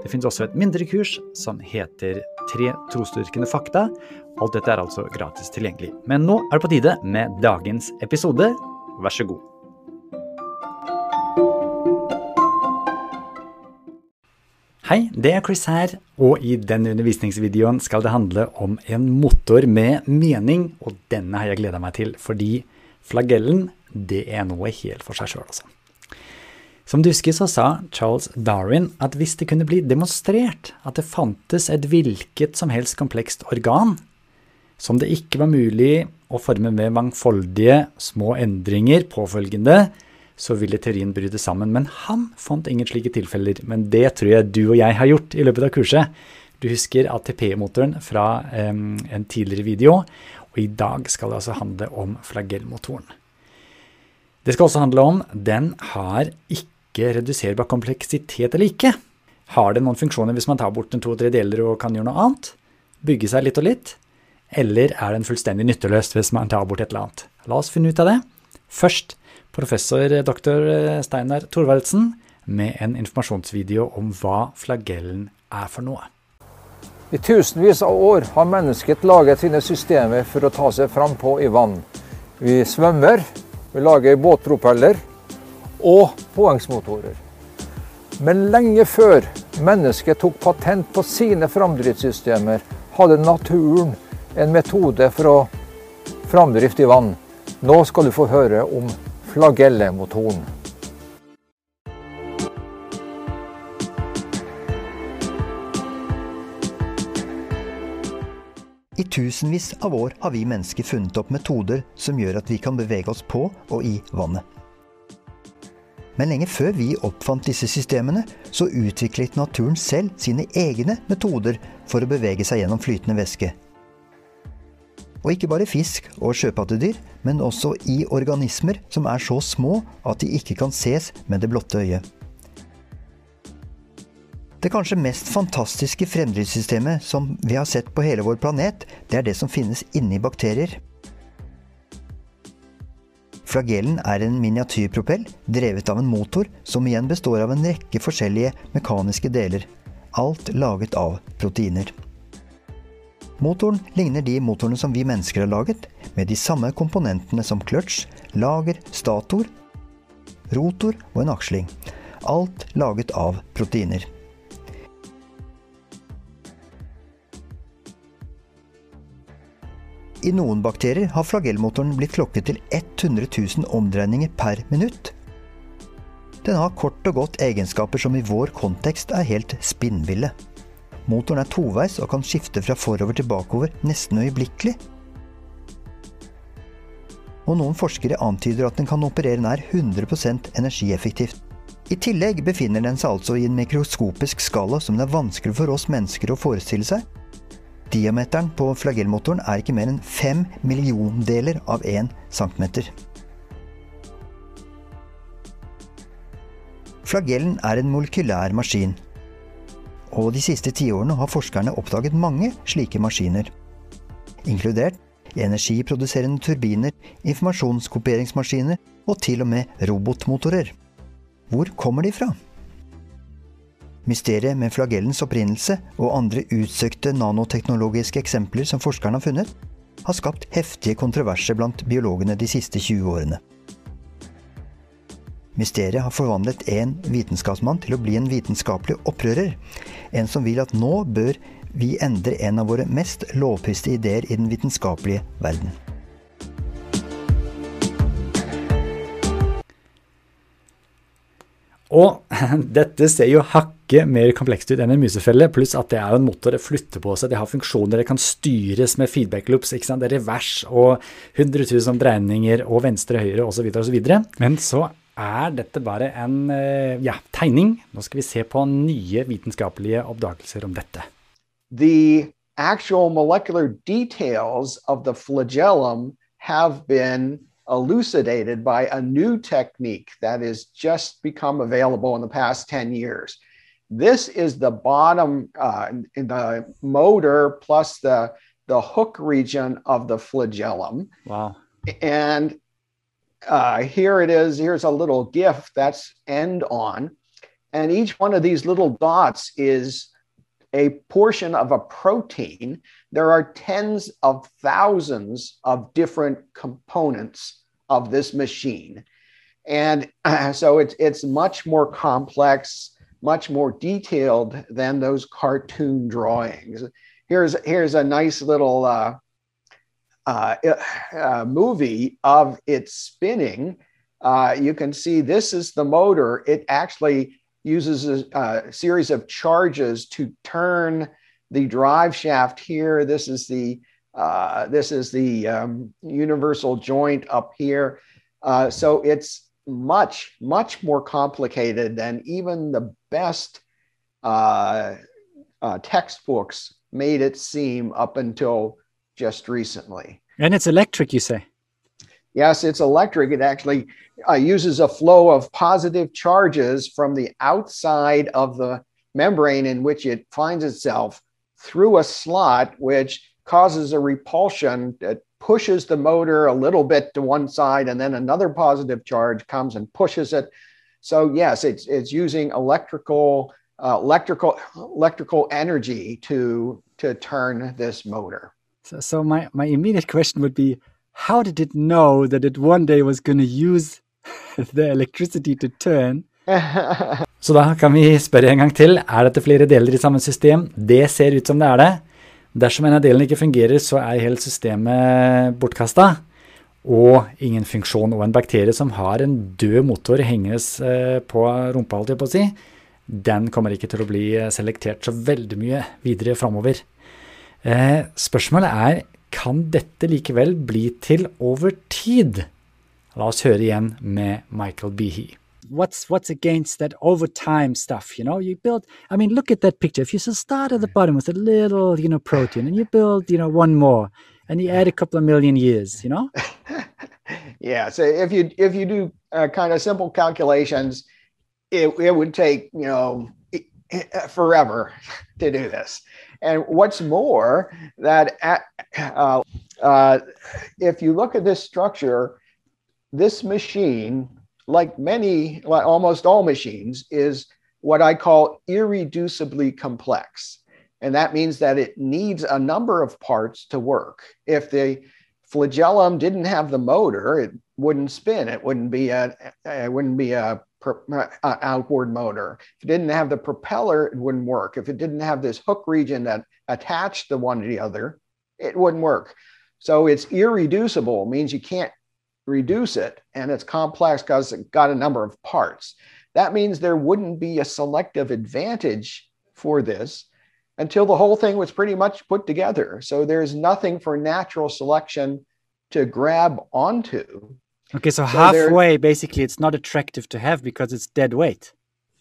Det finnes også et mindre kurs som heter Tre trosdyrkende fakta. Alt dette er altså gratis tilgjengelig. Men nå er det på tide med dagens episode. Vær så god. Hei, det er Chris her, og i denne undervisningsvideoen skal det handle om en motor med mening, og denne har jeg gleda meg til, fordi flagellen, det er noe helt for seg sjøl, altså. Som du husker, så sa Charles Darwin at hvis det kunne bli demonstrert at det fantes et hvilket som helst komplekst organ som det ikke var mulig å forme med mangfoldige små endringer påfølgende, så ville teorien bryte sammen. Men han fant ingen slike tilfeller. Men det tror jeg du og jeg har gjort i løpet av kurset. Du husker ATP-motoren fra um, en tidligere video, og i dag skal det altså handle om flagellmotoren. Det skal også handle om den har ikke ikke reduserbar kompleksitet eller ikke? Har det noen funksjoner hvis man tar bort en to-tre deler og kan gjøre noe annet? Bygge seg litt og litt? Eller er den fullstendig nytteløst hvis man tar bort et eller annet? La oss finne ut av det. Først professor dr. Steinar Thorvaldsen med en informasjonsvideo om hva flagellen er for noe. I tusenvis av år har mennesket laget sine systemer for å ta seg frampå i vann. Vi svømmer, vi lager båtpropeller, og påhengsmotorer. Men lenge før mennesket tok patent på sine framdriftssystemer, hadde naturen en metode for å framdrift i vann. Nå skal du få høre om flagellemotoren. I tusenvis av år har vi mennesker funnet opp metoder som gjør at vi kan bevege oss på og i vannet. Men lenge før vi oppfant disse systemene, så utviklet naturen selv sine egne metoder for å bevege seg gjennom flytende væske. Og ikke bare fisk og sjøpattedyr, men også i organismer som er så små at de ikke kan ses med det blotte øyet. Det kanskje mest fantastiske fremdriftssystemet som vi har sett på hele vår planet, det er det som finnes inni bakterier. Flagellen er en miniatyrpropell drevet av en motor som igjen består av en rekke forskjellige mekaniske deler, alt laget av proteiner. Motoren ligner de motorene som vi mennesker har laget, med de samme komponentene som clutch, lager, stator, rotor og en aksling. Alt laget av proteiner. I noen bakterier har flagellmotoren blitt klokket til 100 000 omdreininger per minutt. Den har kort og godt egenskaper som i vår kontekst er helt spinnville. Motoren er toveis og kan skifte fra forover til bakover nesten øyeblikkelig. Og noen forskere antyder at den kan operere nær 100% energieffektivt. I tillegg befinner den seg altså i en mikroskopisk skala som det er vanskelig for oss mennesker å forestille seg, Diameteren på flagellmotoren er ikke mer enn fem milliondeler av én centimeter. Flagellen er en molekylær maskin, og de siste tiårene har forskerne oppdaget mange slike maskiner, inkludert energiproduserende turbiner, informasjonskopieringsmaskiner og til og med robotmotorer. Hvor kommer de fra? Mysteriet med flagellens opprinnelse og andre utsøkte nanoteknologiske eksempler som forskerne har funnet, har skapt heftige kontroverser blant biologene de siste 20 årene. Mysteriet har forvandlet en vitenskapsmann til å bli en vitenskapelig opprører. En som vil at nå bør vi endre en av våre mest lovpriste ideer i den vitenskapelige verden. Og dette ser jo hakket mer komplekst ut enn en musefelle, pluss at det er en motor, det flytter på seg, det har funksjoner, det kan styres med feedback loops, ikke sant? det er revers og 100 000 dreininger og venstre, høyre osv. osv. Men så er dette bare en eh, ja, tegning. Nå skal vi se på nye vitenskapelige oppdagelser om dette. The actual molecular details of the flagellum have been elucidated by a new technique that has just become available in the past 10 years. This is the bottom, uh, the motor plus the, the hook region of the flagellum. Wow. And uh, here it is. Here's a little GIF that's end on. And each one of these little dots is a portion of a protein. There are tens of thousands of different components of this machine. And so it's, it's much more complex, much more detailed than those cartoon drawings. Here's, here's a nice little uh, uh, uh, movie of it spinning. Uh, you can see this is the motor. It actually uses a, a, series of charges to turn the drive shaft here. This is the uh, this is the um, universal joint up here. Uh, so it's much much more complicated than even the best uh, uh textbooks made it seem up until just recently. And it's electric, you say? Yes, it's electric. It actually uh, uses a flow of positive charges from the outside of the membrane in which it finds itself through a slot, which causes a repulsion that pushes the motor a little bit to one side, and then another positive charge comes and pushes it. So yes, it's it's using electrical uh, electrical electrical energy to to turn this motor. So, so my my immediate question would be, how did it know that it one day was going to use the electricity to turn. Så da kan vi spørre en gang til. Er dette flere deler i samme system? Det ser ut som det er det. Dersom en av delene ikke fungerer, så er hele systemet bortkasta. Og ingen funksjon. Og en bakterie som har en død motor hengende eh, på rumpa, holdt jeg på å si, den kommer ikke til å bli selektert så veldig mye videre framover. Eh, spørsmålet er kan dette likevel bli til over tid? La oss høre igjen med Michael Behe. What's what's against that over time stuff? You know, you build. I mean, look at that picture. If you start at the bottom with a little, you know, protein, and you build, you know, one more, and you add a couple of million years, you know. yeah. So if you if you do uh, kind of simple calculations, it it would take you know forever to do this. And what's more, that at, uh, uh, if you look at this structure, this machine, like many, like almost all machines, is what I call irreducibly complex. And that means that it needs a number of parts to work. If the flagellum didn't have the motor, it wouldn't spin. It wouldn't be a, it wouldn't be a uh, outboard motor. If it didn't have the propeller, it wouldn't work. If it didn't have this hook region that attached the one to the other, it wouldn't work. So it's irreducible, means you can't reduce it, and it's complex because it's got a number of parts. That means there wouldn't be a selective advantage for this until the whole thing was pretty much put together. So there's nothing for natural selection to grab onto. Okay, so, so halfway, basically, it's not attractive to have because it's dead weight.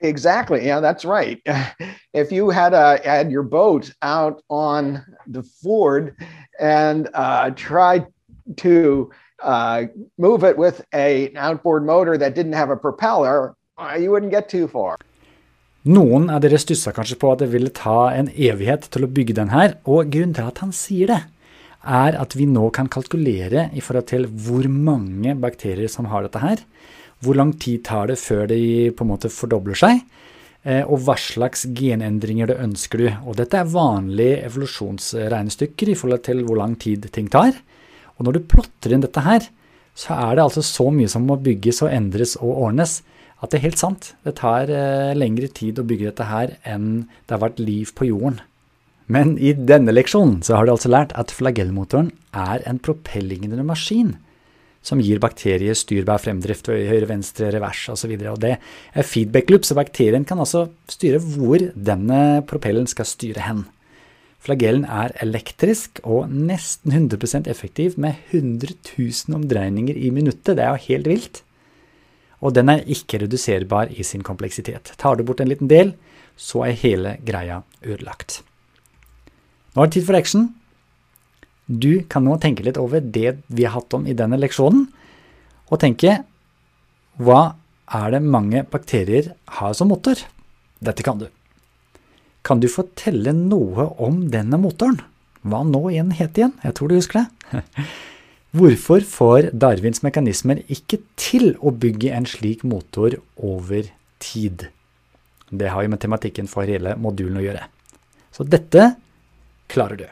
Exactly. Yeah, that's right. if you had a had your boat out on the ford and uh, tried to uh, move it with a, an outboard motor that didn't have a propeller, uh, you wouldn't get too far. Noen av dere stussa kanskje på at det ville ta en evighet til å bygge den her, og grunnen til at han sier det, er at vi nå kan kalkulere i forhold til hvor mange bakterier som har dette her. Hvor lang tid tar det før de på en måte fordobler seg? Eh, og hva slags genendringer det ønsker du. Og dette er vanlige evolusjonsregnestykker i forhold til hvor lang tid ting tar. Og når du plotter inn dette her, så er det altså så mye som må bygges og endres og ordnes, at det er helt sant. Det tar eh, lengre tid å bygge dette her enn det har vært liv på jorden. Men i denne leksjonen så har du altså lært at flagellmotoren er en propellignende maskin som gir bakterier styrbar fremdrift høyre, venstre, revers osv. Det er feedback loop, så bakterien kan altså styre hvor denne propellen skal styre hen. Flagellen er elektrisk og nesten 100% effektiv med 100 000 omdreininger i minuttet. Det er jo helt vilt. Og den er ikke reduserbar i sin kompleksitet. Tar du bort en liten del, så er hele greia ødelagt. Nå er det tid for action. du kan nå tenke litt over det vi har hatt om i denne leksjonen, og tenke hva er det mange bakterier har som motor? Dette kan du. Kan du fortelle noe om denne motoren? Hva nå igjen het igjen? Jeg tror du husker det. Hvorfor får Darwins mekanismer ikke til å bygge en slik motor over tid? Det har jo med tematikken for hele modulen å gjøre. Så dette klarer du.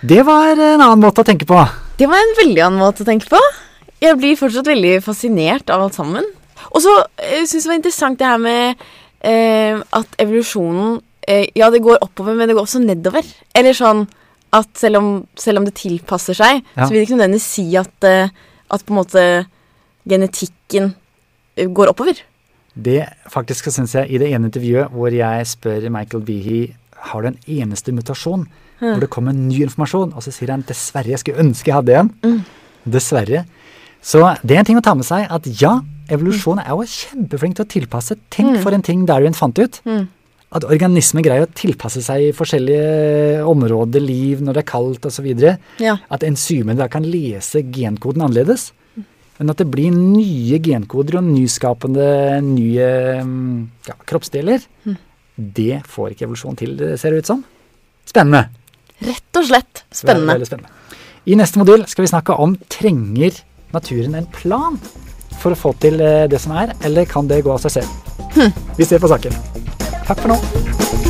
Det var en annen måte å tenke på. Det var en veldig annen måte å tenke på. Jeg blir fortsatt veldig fascinert av alt sammen. Og så syns jeg det var interessant det her med eh, at evolusjonen eh, Ja, det går oppover, men det går også nedover. Eller sånn at selv om, selv om det tilpasser seg, Ja. så vil det ikke nødvendigvis si at, uh, at på en måte genetikken uh, går oppover. Det faktisk syns jeg i det ene intervjuet hvor jeg spør Michael Behe har du en eneste mutasjon hvor det kommer ny informasjon, og så sier han dessverre, jeg skulle ønske jeg hadde en. Dessverre. Så det er en ting å ta med seg at ja, evolusjon er jo kjempeflink til å tilpasse. Tenk for en ting Darwin fant ut. At organismer greier å tilpasse seg i forskjellige områder, liv, når det er kaldt osv. Ja. At enzymene da kan lese genkoden annerledes. Men at det blir nye genkoder og nyskapende nye mm, ja, kroppsdeler, det får ikke evolusjon til, det ser det ut som. Spennende. Rett og slett spennende. Veldig spennende. I neste modul skal vi snakke om trenger naturen en plan for å få til eh, det som er, eller kan det gå av seg selv? Vi ser på saken. Takk for nå.